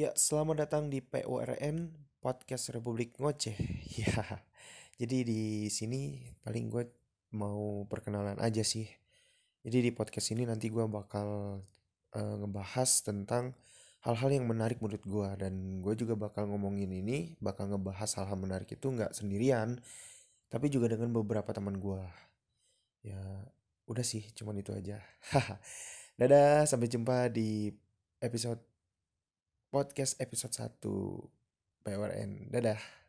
Ya, selamat datang di PURN Podcast Republik Ngoceh. Ya, jadi di sini paling gue mau perkenalan aja sih. Jadi di podcast ini nanti gue bakal uh, ngebahas tentang hal-hal yang menarik menurut gue dan gue juga bakal ngomongin ini, bakal ngebahas hal-hal menarik itu nggak sendirian, tapi juga dengan beberapa teman gue. Ya, udah sih, cuman itu aja. Dadah, sampai jumpa di episode podcast episode 1 PWRN. Dadah.